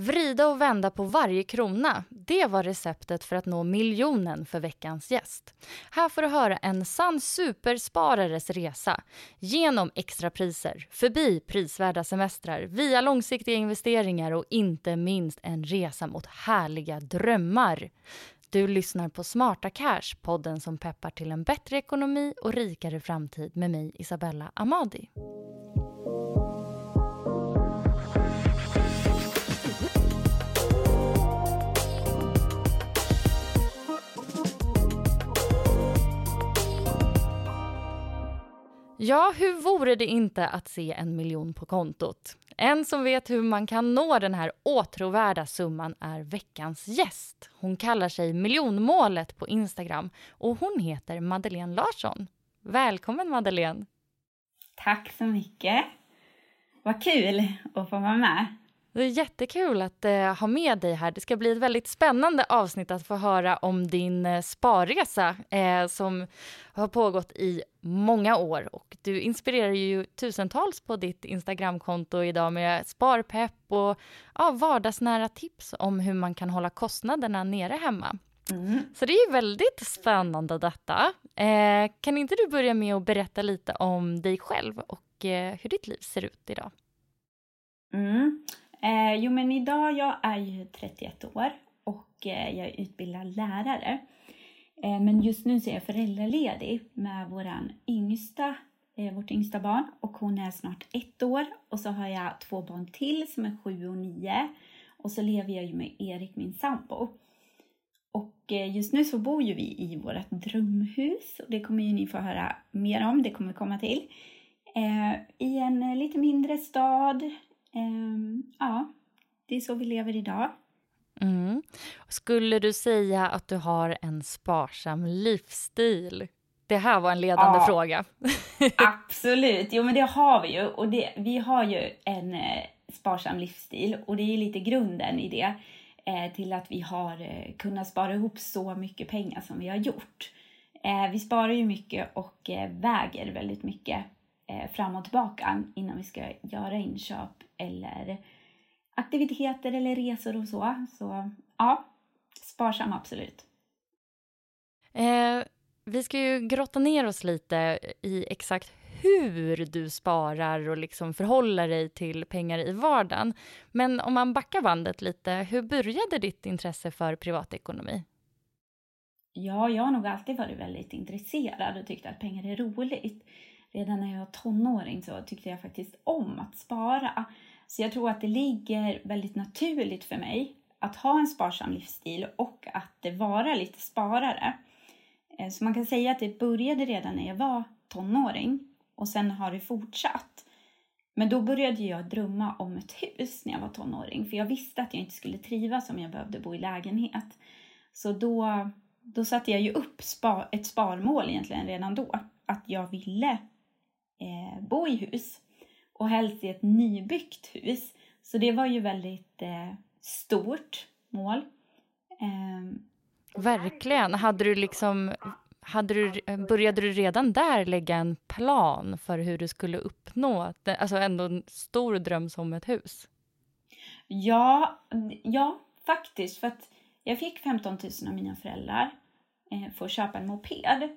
Vrida och vända på varje krona. Det var receptet för att nå miljonen för veckans gäst. Här får du höra en sann supersparares resa. Genom extrapriser, förbi prisvärda semestrar, via långsiktiga investeringar och inte minst en resa mot härliga drömmar. Du lyssnar på Smarta Cash, podden som peppar till en bättre ekonomi och rikare framtid med mig, Isabella Amadi. Ja, hur vore det inte att se en miljon på kontot? En som vet hur man kan nå den här åtråvärda summan är veckans gäst. Hon kallar sig miljonmålet på Instagram och hon heter Madeleine Larsson. Välkommen Madeleine! Tack så mycket! Vad kul att få vara med. Det är jättekul att eh, ha med dig här. Det ska bli ett väldigt spännande avsnitt att få höra om din eh, sparresa eh, som har pågått i många år. Och du inspirerar ju tusentals på ditt Instagramkonto idag med sparpepp och ja, vardagsnära tips om hur man kan hålla kostnaderna nere hemma. Mm. Så det är väldigt spännande detta. Eh, kan inte du börja med att berätta lite om dig själv och eh, hur ditt liv ser ut idag? Mm. Eh, jo men idag, jag är ju 31 år och eh, jag är utbildad lärare. Eh, men just nu så är jag föräldraledig med våran yngsta, eh, vårt yngsta barn och hon är snart ett år. Och så har jag två barn till som är sju och nio. Och så lever jag ju med Erik, min sambo. Och eh, just nu så bor ju vi i vårt drömhus och det kommer ju ni få höra mer om, det kommer komma till. Eh, I en eh, lite mindre stad Um, ja, det är så vi lever idag. Mm. Skulle du säga att du har en sparsam livsstil? Det här var en ledande ja, fråga. absolut, jo men det har vi ju. Och det, vi har ju en eh, sparsam livsstil och det är lite grunden i det eh, till att vi har eh, kunnat spara ihop så mycket pengar som vi har gjort. Eh, vi sparar ju mycket och eh, väger väldigt mycket eh, fram och tillbaka innan vi ska göra inköp eller aktiviteter eller resor och så. Så ja, sparsam absolut. Eh, vi ska ju grotta ner oss lite i exakt hur du sparar och liksom förhåller dig till pengar i vardagen. Men om man backar bandet lite, hur började ditt intresse för privatekonomi? Ja, jag har nog alltid varit väldigt intresserad och tyckt att pengar är roligt. Redan när jag var tonåring så tyckte jag faktiskt om att spara. Så jag tror att det ligger väldigt naturligt för mig att ha en sparsam livsstil och att vara lite sparare. Eh, så man kan säga att det började redan när jag var tonåring och sen har det fortsatt. Men då började jag drömma om ett hus när jag var tonåring för jag visste att jag inte skulle trivas om jag behövde bo i lägenhet. Så då, då satte jag ju upp spa, ett sparmål egentligen redan då, att jag ville eh, bo i hus och helst i ett nybyggt hus. Så det var ju väldigt eh, stort mål. Eh, Verkligen. Hade du liksom, hade du, började du redan där lägga en plan för hur du skulle uppnå, alltså ändå en stor dröm som ett hus? Ja, ja faktiskt. För jag fick 15 000 av mina föräldrar eh, för att köpa en moped.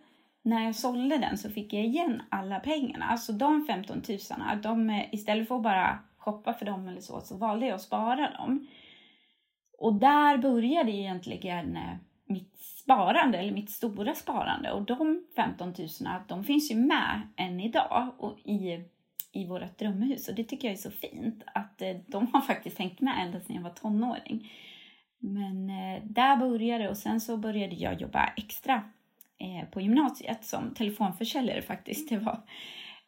När jag sålde den så fick jag igen alla pengarna. Så de 15 000, de, eh, istället för att bara shoppa för dem eller så, så valde jag att spara dem. Och där började egentligen eh, mitt sparande, eller mitt stora sparande. Och de 15 000, de finns ju med än idag och i, i vårt drömhus. Och det tycker jag är så fint, att eh, de har faktiskt hängt med ända sedan jag var tonåring. Men där började det och sen så började jag jobba extra eh, på gymnasiet som telefonförsäljare faktiskt. Det var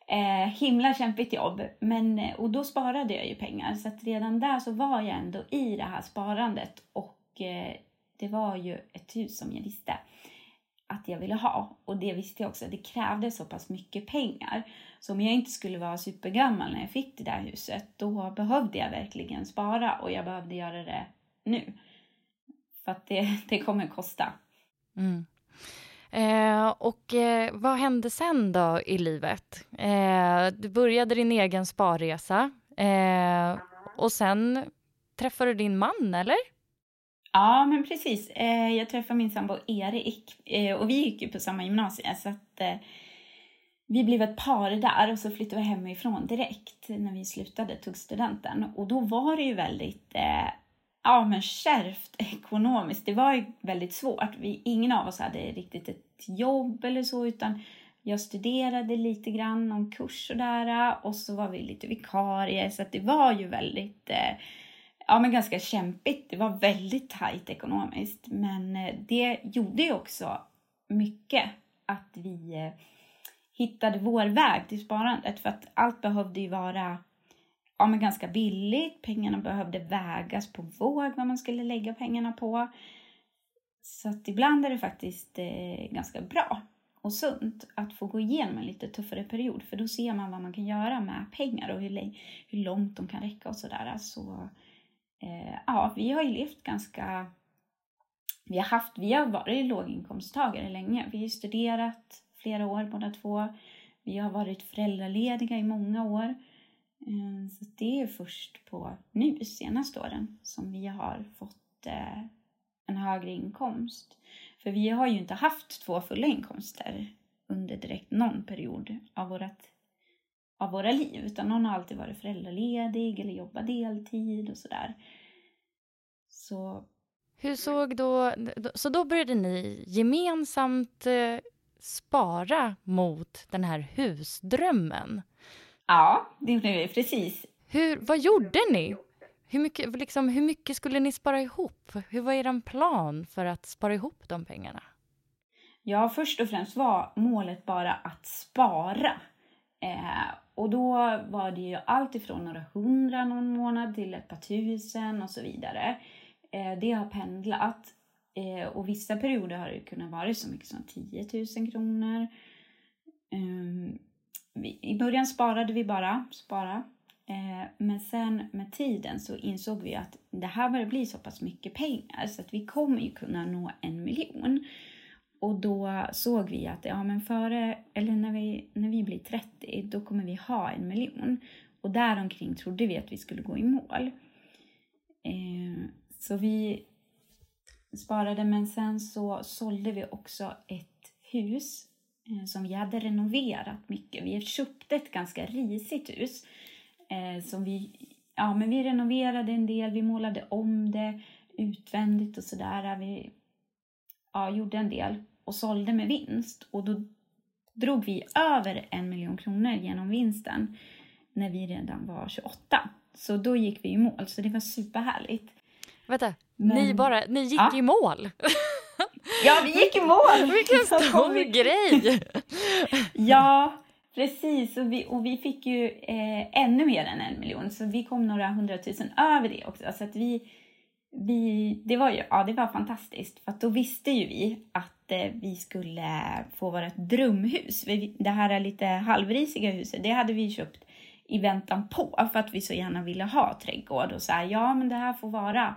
eh, himla kämpigt jobb. Men, eh, och då sparade jag ju pengar så att redan där så var jag ändå i det här sparandet och eh, det var ju ett hus som jag visste att jag ville ha. Och det visste jag också, det krävde så pass mycket pengar. Så om jag inte skulle vara supergammal när jag fick det där huset, då behövde jag verkligen spara och jag behövde göra det nu. För att det, det kommer kosta. Mm. Eh, och eh, vad hände sen då i livet? Eh, du började din egen sparresa eh, och sen träffade du din man, eller? Ja, men precis. Eh, jag träffade min sambo Erik eh, och vi gick ju på samma gymnasium så att eh, vi blev ett par där och så flyttade vi hemifrån direkt när vi slutade, tog studenten. Och då var det ju väldigt eh, ja, men kärvt ekonomiskt. Det var ju väldigt svårt. Vi, ingen av oss hade riktigt ett jobb eller så, utan jag studerade lite grann, någon kurs och där och så var vi lite vikarier, så att det var ju väldigt, eh, ja men ganska kämpigt. Det var väldigt tajt ekonomiskt, men eh, det gjorde ju också mycket att vi eh, hittade vår väg till sparandet, för att allt behövde ju vara ja, men ganska billigt. Pengarna behövde vägas på våg vad man skulle lägga pengarna på. Så att ibland är det faktiskt eh, ganska bra och sunt att få gå igenom en lite tuffare period för då ser man vad man kan göra med pengar och hur, hur långt de kan räcka och sådär. Så eh, ja, vi har ju levt ganska... Vi har, haft, vi har varit låginkomsttagare länge. Vi har studerat flera år båda två. Vi har varit föräldralediga i många år. Ehm, så det är först på nu, senaste åren, som vi har fått eh, en högre inkomst. För vi har ju inte haft två fulla inkomster under direkt någon period av, vårat, av våra liv, utan någon har alltid varit föräldraledig eller jobbat deltid och sådär. Så... Hur såg då... Så då började ni gemensamt eh, spara mot den här husdrömmen? Ja, det gjorde vi precis. Hur, vad gjorde ni? Hur mycket, liksom, hur mycket skulle ni spara ihop? Hur var er plan för att spara ihop de pengarna? Ja, först och främst var målet bara att spara. Eh, och då var det ju allt ifrån några hundra någon månad till ett par tusen och så vidare. Eh, det har pendlat. Eh, och vissa perioder har det kunnat vara så mycket som 10 000 kronor. I början sparade vi bara, spara. Eh, men sen med tiden så insåg vi att det här börjar bli så pass mycket pengar så att vi kommer ju kunna nå en miljon. Och då såg vi att ja, men före, eller när vi, när vi blir 30, då kommer vi ha en miljon. Och däromkring trodde vi att vi skulle gå i mål. Eh, så vi sparade, men sen så sålde vi också ett hus som vi hade renoverat mycket. Vi köpte ett ganska risigt hus eh, som vi, ja, men vi renoverade en del, vi målade om det utvändigt och sådär. Vi ja, gjorde en del och sålde med vinst och då drog vi över en miljon kronor genom vinsten när vi redan var 28. Så då gick vi i mål, så det var superhärligt. Vänta, Men, ni, bara, ni gick ja. i mål? Ja, vi gick i mål! Vilken stor grej! ja, precis. Och vi, och vi fick ju eh, ännu mer än en miljon, så vi kom några hundratusen över det också. Så att vi, vi, det, var ju, ja, det var fantastiskt, för då visste ju vi att eh, vi skulle få vårt drömhus. Det här lite halvrisiga huset, det hade vi köpt i väntan på för att vi så gärna ville ha trädgård och så här, ja men det här får vara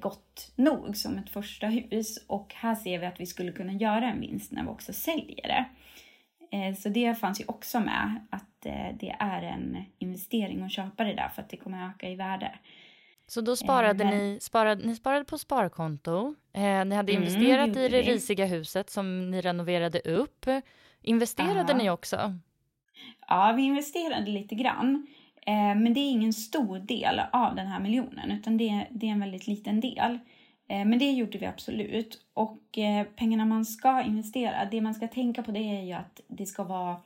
gott nog som ett första hus och här ser vi att vi skulle kunna göra en vinst när vi också säljer det. Eh, så det fanns ju också med att eh, det är en investering att köpa det där för att det kommer öka i värde. Så då sparade Eh, ni, sparade, ni sparade på sparkonto, eh, ni hade Mm, investerat gjorde i det risiga huset som ni renoverade upp. Investerade Ja. ni också? Ja, vi investerade lite grann. Eh, men det är ingen stor del av den här miljonen, utan det, det är en väldigt liten del. Eh, men det gjorde vi absolut. Och eh, pengarna man ska investera, det man ska tänka på det är ju att det ska vara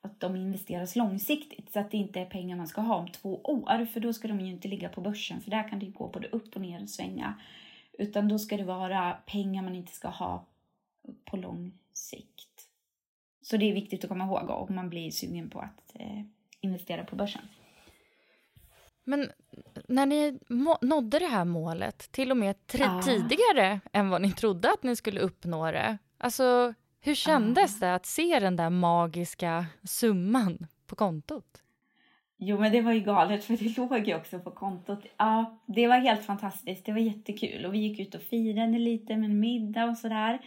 att de investeras långsiktigt så att det inte är pengar man ska ha om två år för då ska de ju inte ligga på börsen för där kan det ju gå både upp och ner och svänga. Utan då ska det vara pengar man inte ska ha på lång sikt. Så det är viktigt att komma ihåg om man blir sugen på att investera på börsen. Men när ni nådde det här målet, till och med Ja. tidigare än vad ni trodde att ni skulle uppnå det, alltså hur kändes det att se den där magiska summan på kontot? Jo, men det var ju galet för det låg ju också på kontot. Ja, det var helt fantastiskt. Det var jättekul och vi gick ut och firade lite med en middag och sådär.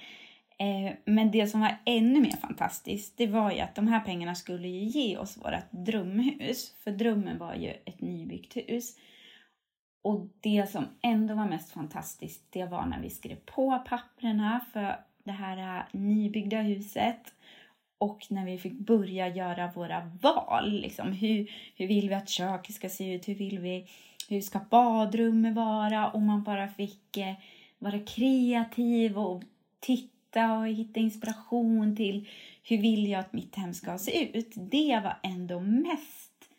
Eh, men det som var ännu mer fantastiskt, det var ju att de här pengarna skulle ge oss vårt drömhus. För drömmen var ju ett nybyggt hus. Och det som ändå var mest fantastiskt, det var när vi skrev på papprena för det här eh, nybyggda huset. Och när vi fick börja göra våra val. Liksom, hur, hur vill vi att köket ska se ut? Hur vill vi hur ska badrummet vara? Och man bara fick eh, vara kreativ och titta och hitta inspiration till hur vill jag att mitt hem ska se ut? Det var ändå mest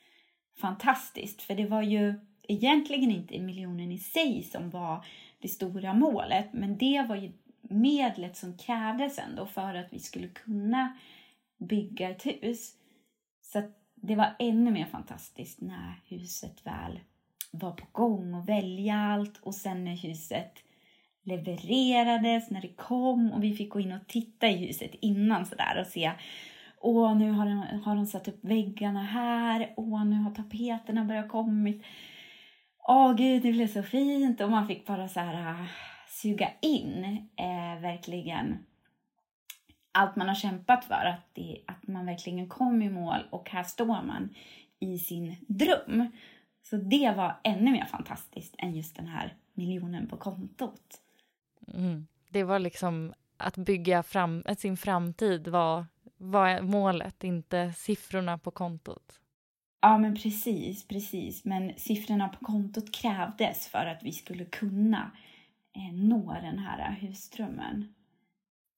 fantastiskt. För det var ju egentligen inte miljonen i sig som var det stora målet. Men det var ju medlet som krävdes ändå för att vi skulle kunna bygga ett hus. Så att det var ännu mer fantastiskt när huset väl var på gång och välja allt och sen när huset levererades, när det kom och vi fick gå in och titta i huset innan sådär och se Åh, nu har de, har de satt upp väggarna här. Åh, nu har tapeterna börjat kommit. Åh gud, det blev så fint. Och man fick bara så här ah, suga in eh, verkligen allt man har kämpat för. Att, det, att man verkligen kom i mål och här står man i sin dröm. Så det var ännu mer fantastiskt än just den här miljonen på kontot. Mm. Det var liksom att bygga fram, att sin framtid var, var målet, inte siffrorna på kontot. Ja, men precis, precis. Men siffrorna på kontot krävdes för att vi skulle kunna eh, nå den här husdrömmen.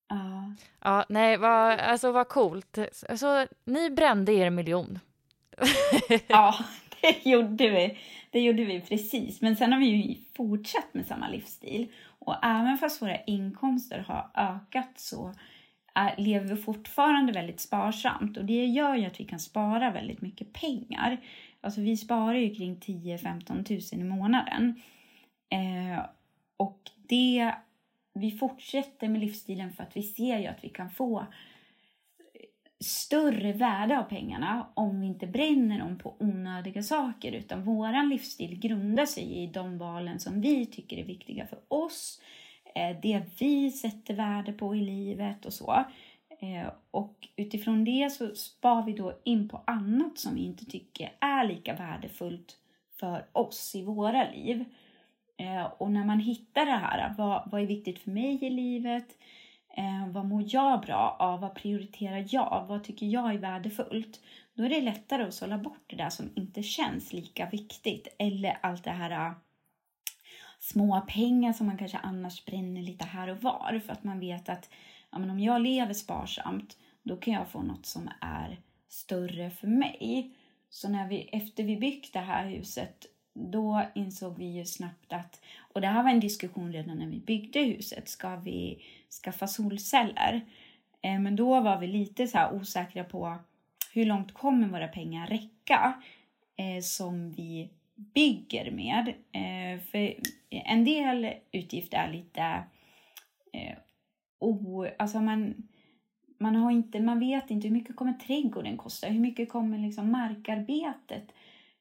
Ja. Ja, nej, vad, alltså vad coolt. Alltså, ni brände er miljon. ja, det gjorde vi. Det gjorde vi precis. Men sen har vi ju fortsatt med samma livsstil. Och även fast våra inkomster har ökat så är, lever vi fortfarande väldigt sparsamt. Och det gör ju att vi kan spara väldigt mycket pengar. Alltså vi sparar ju kring 10-15 tusen i månaden. Eh, och det, vi fortsätter med livsstilen för att vi ser ju att vi kan få större värde av pengarna om vi inte bränner dem på onödiga saker utan våran livsstil grundar sig i de valen som vi tycker är viktiga för oss, eh, det vi sätter värde på i livet och så. Eh, och utifrån det så spar vi då in på annat som vi inte tycker är lika värdefullt för oss i våra liv. Eh, och när man hittar det här, vad, vad är viktigt för mig i livet? Eh, vad mår jag bra av? Vad prioriterar jag? Vad tycker jag är värdefullt? Då är det lättare att sålla bort det där som inte känns lika viktigt. Eller allt det här äh, små pengar som man kanske annars bränner lite här och var. För att man vet att ja, men om jag lever sparsamt, då kan jag få något som är större för mig. Så när vi, efter vi byggt det här huset, då insåg vi ju snabbt att, och det här var en diskussion redan när vi byggde huset, ska vi skaffa solceller? Eh, men då var vi lite så här osäkra på hur långt kommer våra pengar räcka eh, som vi bygger med. Eh, för en del utgifter är lite o, alltså man, man, har inte, man vet inte hur mycket kommer trädgården kosta, hur mycket kommer liksom markarbetet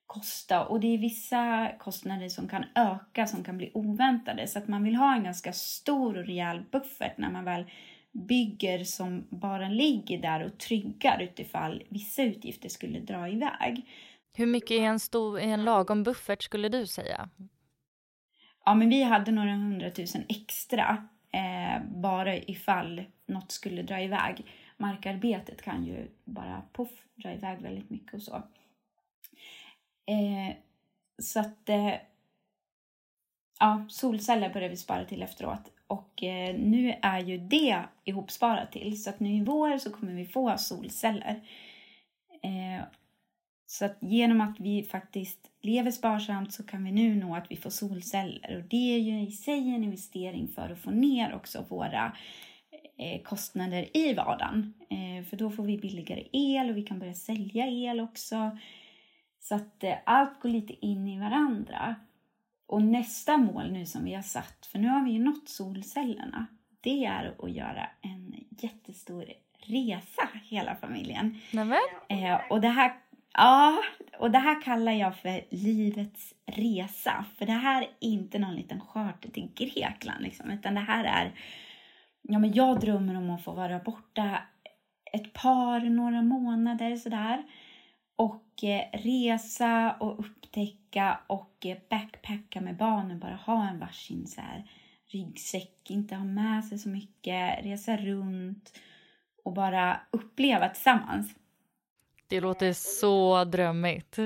kosta och det är vissa kostnader som kan öka som kan bli oväntade så att man vill ha en ganska stor och rejäl buffert när man väl bygger som bara ligger där och tryggar utifall vissa utgifter skulle dra iväg. Hur mycket är en, stor, är en lagom buffert skulle du säga? Ja, men vi hade några hundratusen extra eh, bara ifall något skulle dra iväg. Markarbetet kan ju bara puff dra iväg väldigt mycket och så. Eh, så att eh, ja, solceller började vi spara till efteråt. Och eh, nu är ju det ihopsparat till. Så att nu i vår så kommer vi få solceller. Eh, så att genom att vi faktiskt lever sparsamt så kan vi nu nå att vi får solceller. Och det är ju i sig en investering för att få ner också våra eh, kostnader i vardagen. Eh, för då får vi billigare el och vi kan börja sälja el också. Så att eh, allt går lite in i varandra. Och nästa mål nu som vi har satt, för nu har vi ju nått solcellerna, det är att göra en jättestor resa hela familjen. Nämen. Eh, och det här Ja, och det här kallar jag för livets resa. För det här är inte någon liten charter till Grekland, liksom, utan det här är... Ja, men jag drömmer om att få vara borta ett par, några månader sådär. Och eh, resa och upptäcka och eh, backpacka med barnen. Bara ha en varsin så här, ryggsäck, inte ha med sig så mycket, resa runt och bara uppleva tillsammans. Det låter så drömmigt.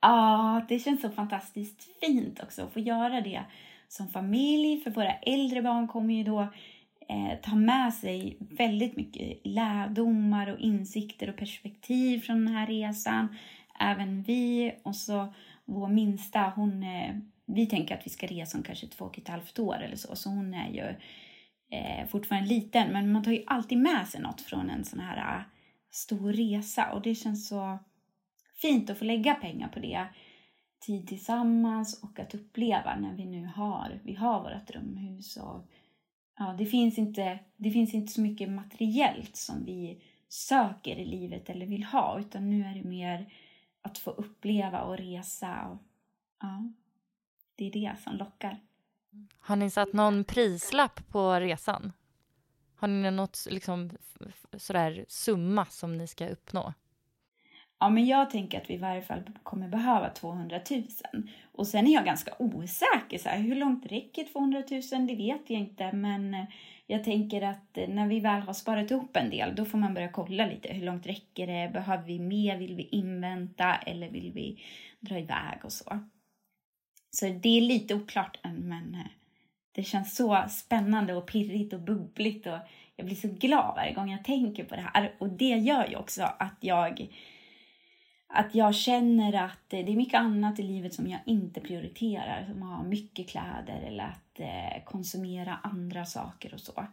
Ja, det känns så fantastiskt fint också att få göra det som familj. För våra äldre barn kommer ju då eh, ta med sig väldigt mycket lärdomar och insikter och perspektiv från den här resan. Även vi och så vår minsta, hon, eh, vi tänker att vi ska resa om kanske två och ett halvt år eller så, så hon är ju eh, fortfarande liten. Men man tar ju alltid med sig något från en sån här eh, stor resa och det känns så fint att få lägga pengar på det. Tid tillsammans och att uppleva när vi nu har, vi har vårt drömhus. Och, ja, det, finns inte, det finns inte så mycket materiellt som vi söker i livet eller vill ha utan nu är det mer att få uppleva och resa. Och, ja, det är det som lockar. Har ni satt någon prislapp på resan? Har ni något liksom, sådär summa som ni ska uppnå? Ja, men jag tänker att vi i varje fall kommer behöva 200 000. Och sen är jag ganska osäker. Så här, hur långt räcker 200 000? Det vet jag inte. Men eh, jag tänker att eh, när vi väl har sparat ihop en del, då får man börja kolla lite. Hur långt räcker det? Behöver vi mer? Vill vi invänta? Eller vill vi dra iväg och så? Så det är lite oklart än, men eh, det känns så spännande och pirrigt och bubbligt och jag blir så glad varje gång jag tänker på det här. Och det gör ju också att jag, att jag känner att det är mycket annat i livet som jag inte prioriterar. Som att ha mycket kläder eller att eh, konsumera andra saker och så.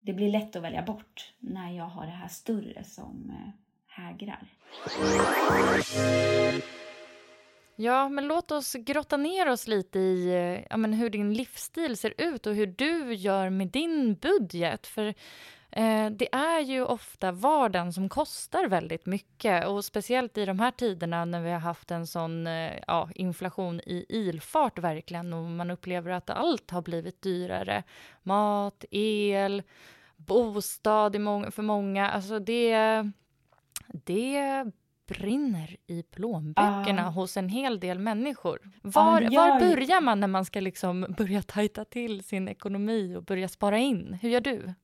Det blir lätt att välja bort när jag har det här större som eh, hägrar. Ja, men låt oss grotta ner oss lite i eh, ja, men hur din livsstil ser ut och hur du gör med din budget. För eh, det är ju ofta vardagen som kostar väldigt mycket och speciellt i de här tiderna när vi har haft en sån eh, ja, inflation i ilfart verkligen och man upplever att allt har blivit dyrare. Mat, el, bostad för många. Alltså det, det brinner i plånböckerna uh. hos en hel del människor. Var, uh, var börjar man när man ska liksom börja tajta till sin ekonomi och börja spara in? Hur gör du?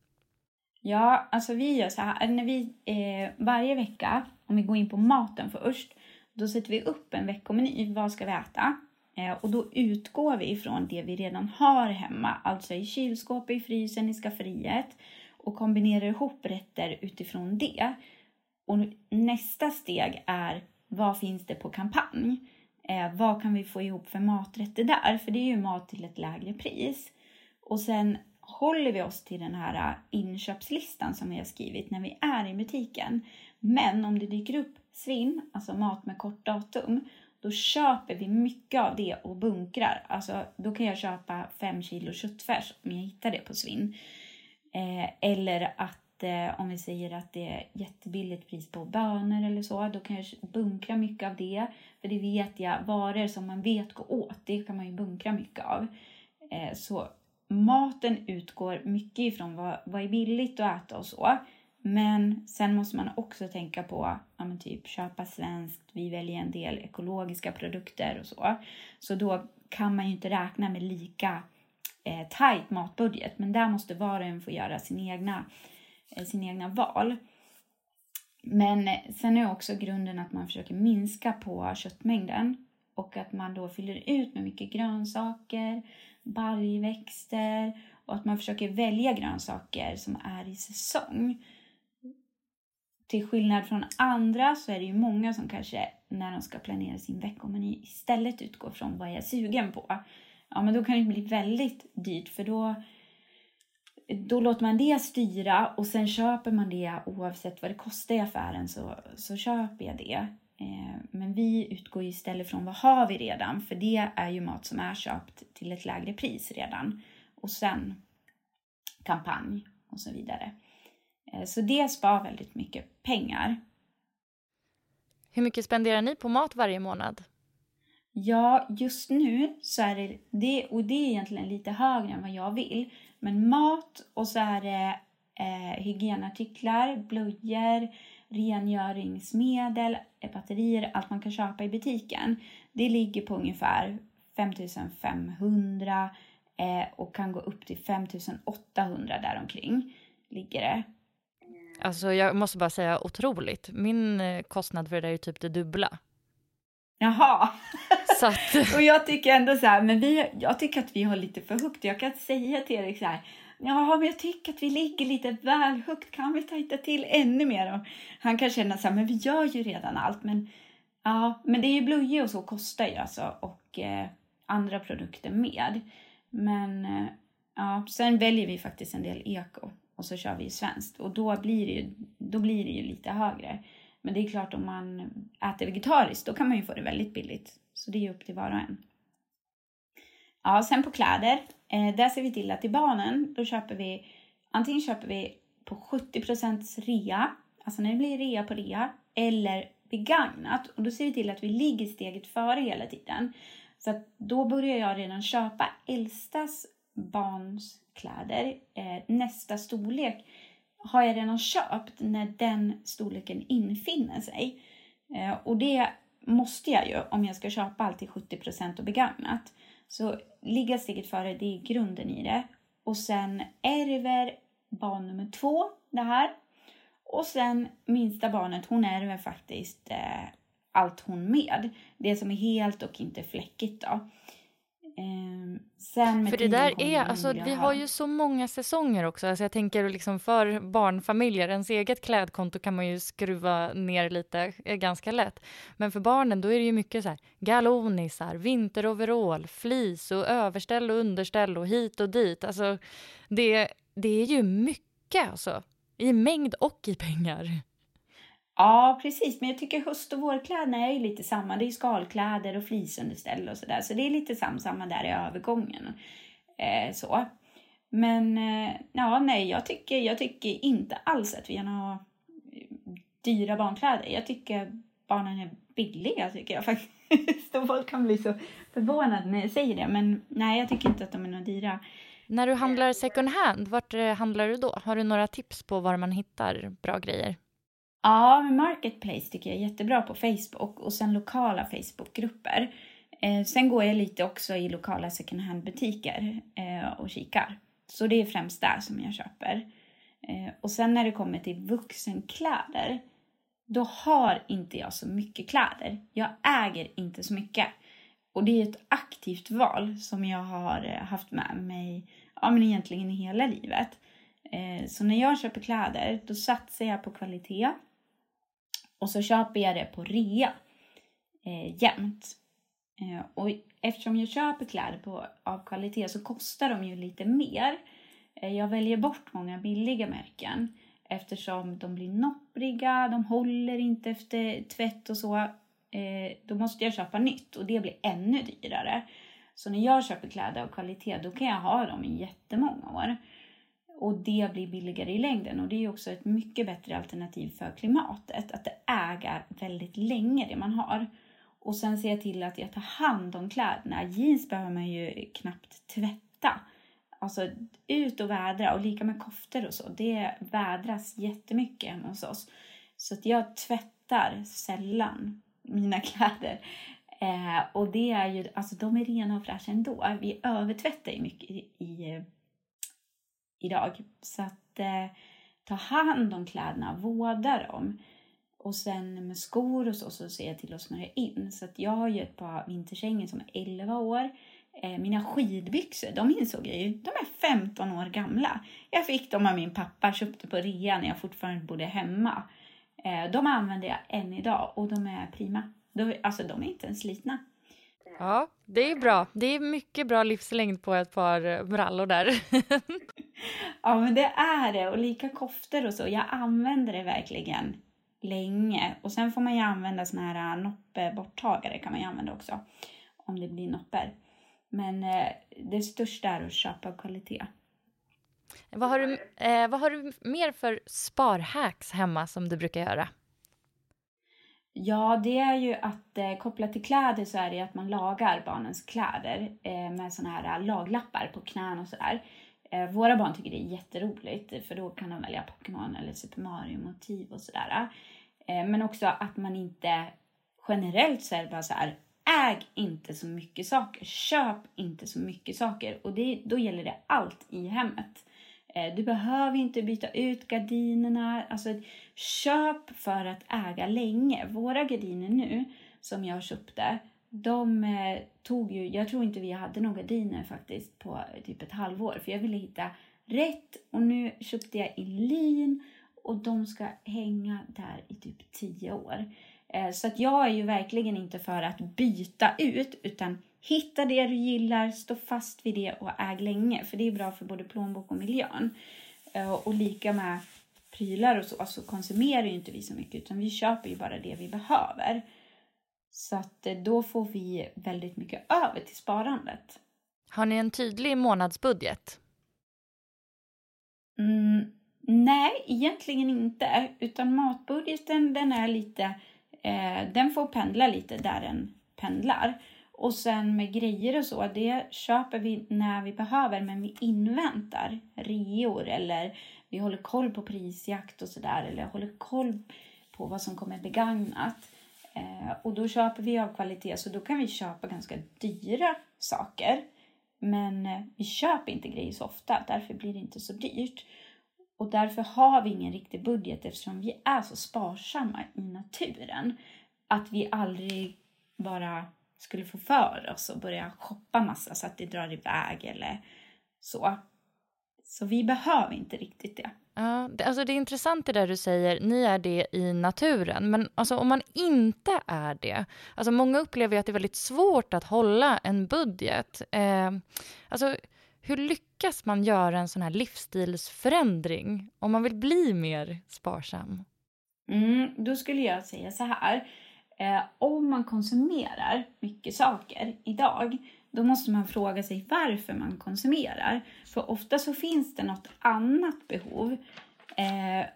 Ja, alltså vi gör så här. När vi, eh, varje vecka, om vi går in på maten först, då sätter vi upp en veckomeny. Vad ska vi äta? Eh, och då utgår vi ifrån det vi redan har hemma, alltså i kylskåpet, i frysen, i skafferiet och kombinerar ihop rätter utifrån det. Och nästa steg är vad finns det på kampanj? Eh, vad kan vi få ihop för maträtter där? För det är ju mat till ett lägre pris. Och sen håller vi oss till den här eh, inköpslistan som vi har skrivit när vi är i butiken. Men om det dyker upp svinn, alltså mat med kort datum, då köper vi mycket av det och bunkrar. Alltså, då kan jag köpa fem kilo köttfärs om jag hittar det på svinn. Eh, eller att att eh, om vi säger att det är jättebilligt pris på bönor eller så, då kan jag bunkra mycket av det. För det vet jag, varor som man vet går åt, det kan man ju bunkra mycket av. Eh, så maten utgår mycket ifrån vad, vad är billigt att äta och så. Men sen måste man också tänka på ja, men typ köpa svenskt. Vi väljer en del ekologiska produkter och så. Så då kan man ju inte räkna med lika eh, tajt matbudget. Men där måste var och en få göra sin egna, Eh, sina egna val. Men sen är också grunden att man försöker minska på köttmängden och att man då fyller ut med mycket grönsaker, baljväxter och att man försöker välja grönsaker som är i säsong. Till skillnad från andra så är det ju många som kanske när de ska planera sin veckomeny istället utgår från vad jag är sugen på. Ja, men då kan det bli väldigt dyrt för då, då låter man det styra och sen köper man det oavsett vad det kostar i affären så, så köper jag det. Eh, men vi utgår istället från vad har vi redan för det är ju mat som är köpt till ett lägre pris redan. Och sen kampanj och så vidare. Eh, så det spar väldigt mycket pengar. Hur mycket spenderar ni på mat varje månad? Ja, just nu så är det, det, och det är egentligen lite högre än vad jag vill. Men mat och så är det eh, hygienartiklar, blöjor, rengöringsmedel, batterier, allt man kan köpa i butiken. Det ligger på ungefär 5500 eh, och kan gå upp till 5800 däromkring. Ligger det. Alltså jag måste bara säga otroligt. Min eh, kostnad för det där är typ det dubbla. Jaha. Så att... och jag tycker ändå så här, men vi, jag tycker att vi har lite för högt. Jag kan säga till Erik så här, ja men jag tycker att vi ligger lite väl högt. Kan vi tajta till ännu mer? Och han kan känna så här, men vi gör ju redan allt. Men ja, men det är ju blöjor och så kostar ju alltså och eh, andra produkter med. Men eh, ja, sen väljer vi faktiskt en del eko och så kör vi svenskt och då blir det ju, då blir det ju lite högre. Men det är klart om man äter vegetariskt då kan man ju få det väldigt billigt. Så det är upp till var och en. Ja, sen på kläder. Eh, där ser vi till att till barnen då köper vi antingen köper vi på 70 rea, alltså när det blir rea på rea, eller begagnat. Och då ser vi till att vi ligger steget före hela tiden. Så att då börjar jag redan köpa äldstas barns kläder. Eh, nästa storlek har jag redan köpt när den storleken infinner sig. Eh, och det måste jag ju om jag ska köpa allt till 70% och begagnat. Så ligga steget före, det är grunden i det. Och sen ärver barn nummer två det här. Och sen minsta barnet, hon ärver faktiskt eh, allt hon med. Det som är helt och inte fläckigt då. Eh, sen för det där är, alltså vi har ju så många säsonger också. Alltså jag tänker liksom för barnfamiljer, ens eget klädkonto kan man ju skruva ner lite eh, ganska lätt. Men för barnen då är det ju mycket så här galonisar, vinteroverall, flis och överställ och underställ och hit och dit. Alltså det, det är ju mycket alltså. I mängd och i pengar. Ja, precis. Men jag tycker höst och vårkläderna är lite samma. Det är skalkläder och flisunderställ och sådär. Så det är lite samma där i övergången. Eh, så. Men eh, ja, nej, jag tycker, jag tycker inte alls att vi har några eh, dyra barnkläder. Jag tycker barnen är billiga, tycker jag faktiskt. Och folk kan bli så förvånade när jag säger det. Men nej, jag tycker inte att de är några dyra. När du handlar second hand, vart eh, handlar du då? Har du några tips på var man hittar bra grejer? Ja, Marketplace tycker jag är jättebra på Facebook och sen lokala Facebookgrupper. Eh, sen går jag lite också i lokala second hand-butiker eh, och kikar. Så det är främst där som jag köper. Eh, och sen när det kommer till vuxenkläder, då har inte jag så mycket kläder. Jag äger inte så mycket. Och det är ett aktivt val som jag har eh, haft med mig ja, men egentligen i hela livet. Eh, så när jag köper kläder, då satsar jag på kvalitet och så köper jag det på rea eh, jämt. Eh, och eftersom jag köper kläder på, av kvalitet så kostar de ju lite mer. Eh, jag väljer bort många billiga märken eftersom de blir noppriga, de håller inte efter tvätt och så. Eh, då måste jag köpa nytt och det blir ännu dyrare. Så när jag köper kläder av kvalitet då kan jag ha dem i jättemånga år. Och det blir billigare i längden och det är också ett mycket bättre alternativ för klimatet. Att äga väldigt länge det man har. Och sen ser jag till att jag tar hand om kläderna. Jeans behöver man ju knappt tvätta. Alltså ut och vädra och lika med koftor och så. Det vädras jättemycket hemma hos oss. Så att jag tvättar sällan mina kläder. Eh, och det är ju, alltså de är rena och fräscha ändå. Vi övertvättar ju mycket i, i eh, idag. Så att eh, ta hand om kläderna, vårda dem. Och sen med skor och så, så ser jag till att smörja in. Så att jag har ju ett par vinterkängor som är 11 år. Eh, mina skidbyxor, de insåg jag ju, de är 15 år gamla. Jag fick dem av min pappa, köpte på rea när jag fortfarande bodde hemma. Eh, de använder jag än idag och de är prima. De, alltså de är inte ens slitna. Ja, det är bra. Det är mycket bra livslängd på ett par brallor där. ja, men det är det. Och lika koftor och så. Jag använder det verkligen länge. Och sen får man ju använda såna här äh, noppeborttagare kan man ju använda också. Om det blir nopper. Men eh, det största är att köpa kvalitet. Vad har, du, eh, vad har du mer för sparhacks hemma som du brukar göra? Ja, det är ju att eh, kopplat till kläder så är det att man lagar barnens kläder eh, med såna här eh, laglappar på knän och sådär. Eh, våra barn tycker det är jätteroligt för då kan de välja Pokémon eller Super Mario-motiv och sådär. Eh, men också att man inte generellt så är det bara så här, äg inte så mycket saker, köp inte så mycket saker och det, då gäller det allt i hemmet. Eh, du behöver inte byta ut gardinerna. Alltså, köp för att äga länge. Våra gardiner nu, som jag köpte, de eh, tog ju... Jag tror inte vi hade några gardiner faktiskt på typ ett halvår. För jag ville hitta rätt. Och nu köpte jag i lin och de ska hänga där i typ tio år. Eh, så att jag är ju verkligen inte för att byta ut, utan Hitta det du gillar, stå fast vid det och äg länge. För det är bra för både plånbok och miljön. Eh, och lika med prylar och så, alltså konsumerar ju inte vi så mycket utan vi köper ju bara det vi behöver. Så att eh, då får vi väldigt mycket över till sparandet. Har ni en tydlig månadsbudget? Mm, nej, egentligen inte. Utan matbudgeten den är lite, eh, den får pendla lite där den pendlar. Och sen med grejer och så, det köper vi när vi behöver men vi inväntar reor eller vi håller koll på prisjakt och sådär eller håller koll på vad som kommer begagnat. Eh, och då köper vi av kvalitet så då kan vi köpa ganska dyra saker. Men eh, vi köper inte grejer så ofta, därför blir det inte så dyrt. Och därför har vi ingen riktig budget eftersom vi är så sparsamma i naturen. Att vi aldrig bara skulle få för oss att börja shoppa massa så att det drar iväg eller så. Så vi behöver inte riktigt det. Ja, det, alltså det är intressant det där du säger, ni är det i naturen. Men alltså om man inte är det, alltså många upplever att det är väldigt svårt att hålla en budget. Eh, alltså hur lyckas man göra en sån här livsstilsförändring om man vill bli mer sparsam? Mm, då skulle jag säga så här. Eh, om man konsumerar mycket saker idag, då måste man fråga sig varför man konsumerar. För ofta så finns det något annat behov. Eh,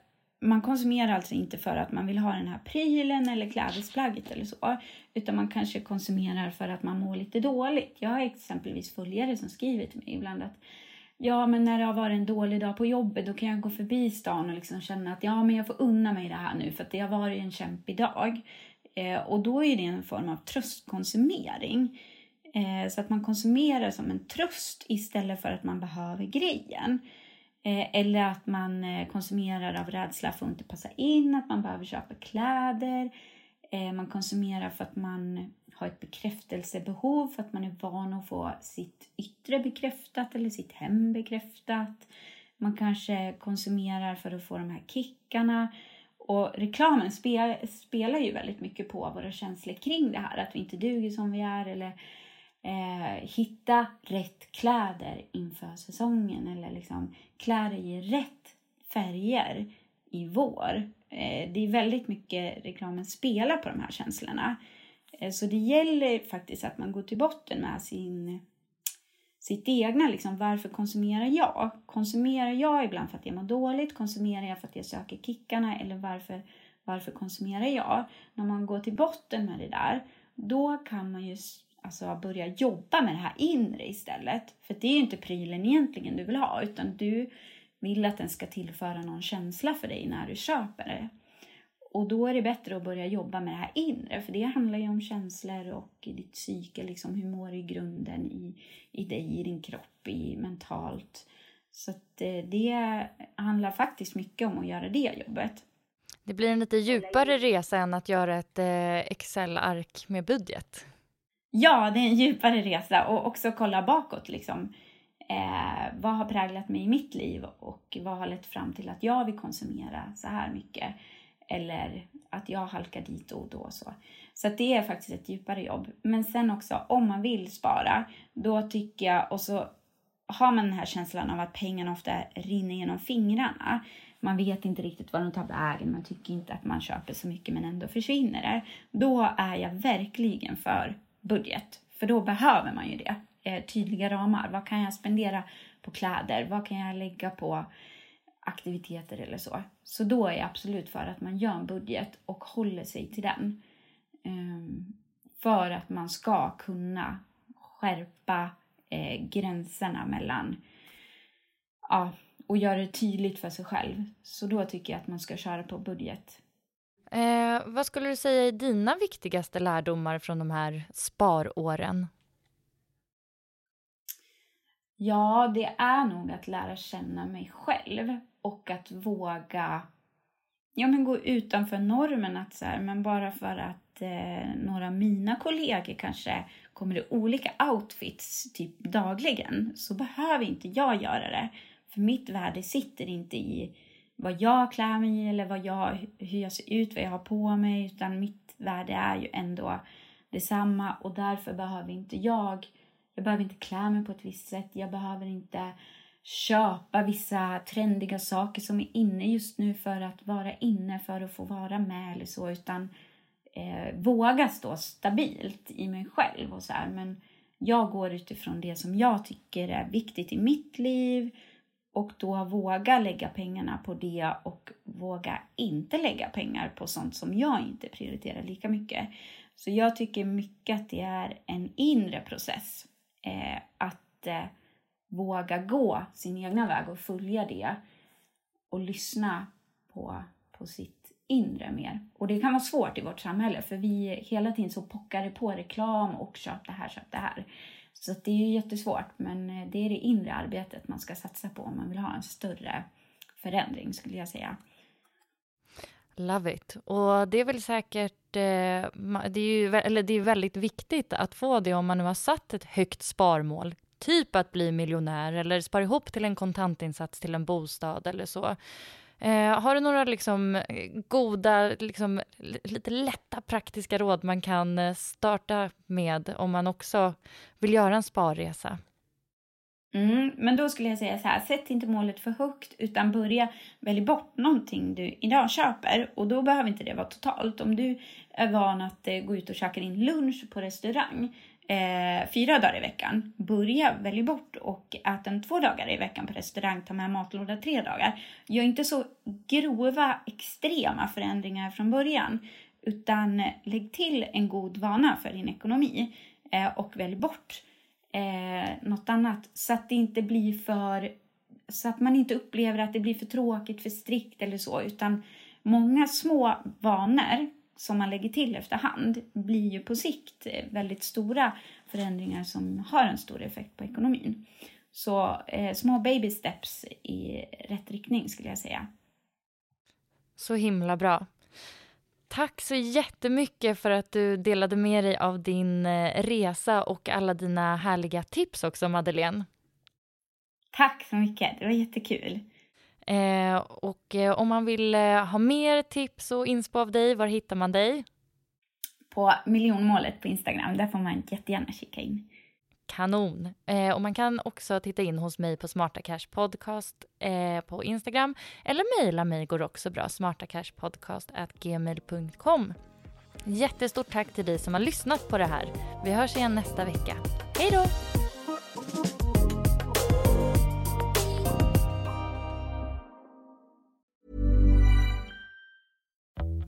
man konsumerar alltså inte för att man vill ha den här prylen eller klädesplagget eller så, utan man kanske konsumerar för att man mår lite dåligt. Jag har exempelvis följare som skriver till mig ibland att Ja, men när det har varit en dålig dag på jobbet då kan jag gå förbi stan och liksom känna att ja, men jag får unna mig det här nu för att det har varit en kämpig dag. Eh, och då är det en form av tröstkonsumering. Eh, så att man konsumerar som en tröst istället för att man behöver grejen. Eh, eller att man eh, konsumerar av rädsla för att inte passa in, att man behöver köpa kläder. Eh, man konsumerar för att man har ett bekräftelsebehov, för att man är van att få sitt yttre bekräftat eller sitt hem bekräftat. Man kanske konsumerar för att få de här kickarna. Och reklamen spel, spelar ju väldigt mycket på våra känslor kring det här, att vi inte duger som vi är eller eh, hitta rätt kläder inför säsongen eller liksom kläder i rätt färger i vår. Eh, det är väldigt mycket reklamen spelar på de här känslorna. Eh, så det gäller faktiskt att man går till botten med sin, sitt egna, liksom, varför konsumerar jag? Konsumerar jag ibland för att jag mår dåligt? Konsumerar jag för att jag söker kickarna? Eller varför, varför konsumerar jag? När man går till botten med det där, då kan man ju alltså, börja jobba med det här inre istället. För det är ju inte prylen egentligen du vill ha, utan du vill att den ska tillföra någon känsla för dig när du köper det. Och då är det bättre att börja jobba med det här inre, för det handlar ju om känslor och ditt psyke, liksom hur mår du i grunden i, i dig, i din kropp, i mentalt. Så eh, det handlar faktiskt mycket om att göra det jobbet. Det blir en lite djupare resa än att göra ett eh, Excel-ark med budget. Ja, det är en djupare resa och också kolla bakåt liksom. Eh, vad har präglat mig i mitt liv och vad har lett fram till att jag vill konsumera så här mycket? Eller att jag halkar dit och då. Så, så det är faktiskt ett djupare jobb. Men sen också om man vill spara, då tycker jag, och så har man den här känslan av att pengarna ofta rinner genom fingrarna. Man vet inte riktigt var de tar vägen, man tycker inte att man köper så mycket men ändå försvinner det. Då är jag verkligen för budget, för då behöver man ju det. Eh, tydliga ramar. Vad kan jag spendera på kläder? Vad kan jag lägga på aktiviteter eller så. Så då är jag absolut för att man gör en budget och håller sig till den. Ehm, för att man ska kunna skärpa eh, gränserna mellan ja, och göra det tydligt för sig själv. Så då tycker jag att man ska köra på budget. Eh, vad skulle du säga är dina viktigaste lärdomar från de här sparåren? Ja, det är nog att lära känna mig själv och att våga ja, men gå utanför normen. Att så här, men bara för att eh, några av mina kollegor kanske kommer i olika outfits typ dagligen så behöver inte jag göra det. För mitt värde sitter inte i vad jag klär mig i eller vad jag, hur jag ser ut, vad jag har på mig utan mitt värde är ju ändå detsamma och därför behöver inte jag jag behöver inte klä mig på ett visst sätt. Jag behöver inte köpa vissa trendiga saker som är inne just nu för att vara inne, för att få vara med eller så. Utan eh, våga stå stabilt i mig själv och så här. Men jag går utifrån det som jag tycker är viktigt i mitt liv och då våga lägga pengarna på det och våga inte lägga pengar på sånt som jag inte prioriterar lika mycket. Så jag tycker mycket att det är en inre process eh, att eh, våga gå sin egna väg och följa det och lyssna på, på sitt inre mer. Och det kan vara svårt i vårt samhälle för vi hela tiden så pockar det på reklam och köp det här, köp det här. Så det är ju jättesvårt men eh, det är det inre arbetet man ska satsa på om man vill ha en större förändring skulle jag säga. Love it. Och det är väl säkert, eh, det är ju eller det är väldigt viktigt att få det om man nu har satt ett högt sparmål, typ att bli miljonär eller spara ihop till en kontantinsats till en bostad eller så. Eh, har du några liksom eh, goda, liksom, lite lätta praktiska råd man kan eh, starta med om man också vill göra en sparresa? Mm, men då skulle jag säga så här, sätt inte målet för högt utan börja välja bort någonting du idag köper och då behöver inte det vara totalt. Om du är van att eh, gå ut och käka din lunch på restaurang eh, fyra dagar i veckan, börja välja bort och ät den två dagar i veckan på restaurang, ta med matlåda tre dagar. Gör inte så grova, extrema förändringar från början utan lägg till en god vana för din ekonomi eh, och välj bort eh, något annat så att det inte blir för så att man inte upplever att det blir för tråkigt, för strikt eller så utan många små vanor som man lägger till efterhand blir ju på sikt väldigt stora förändringar som har en stor effekt på ekonomin. Så eh, små baby steps i rätt riktning skulle jag säga. Så himla bra. Tack så jättemycket för att du delade med dig av din eh, resa och alla dina härliga tips också, Madeleine. Tack så mycket, det var jättekul. Eh, och eh, om man vill eh, ha mer tips och inspo av dig, var hittar man dig? På miljonmålet på Instagram, där får man jättegärna kika in. Kanon. Eh, och man kan också titta in hos mig på Smarta Cash Podcast eh, på Instagram. Eller mejla mig går också bra, smartacashpodcast.gmail.com. Jättestort tack till dig som har lyssnat på det här. Vi hörs igen nästa vecka. Hej då!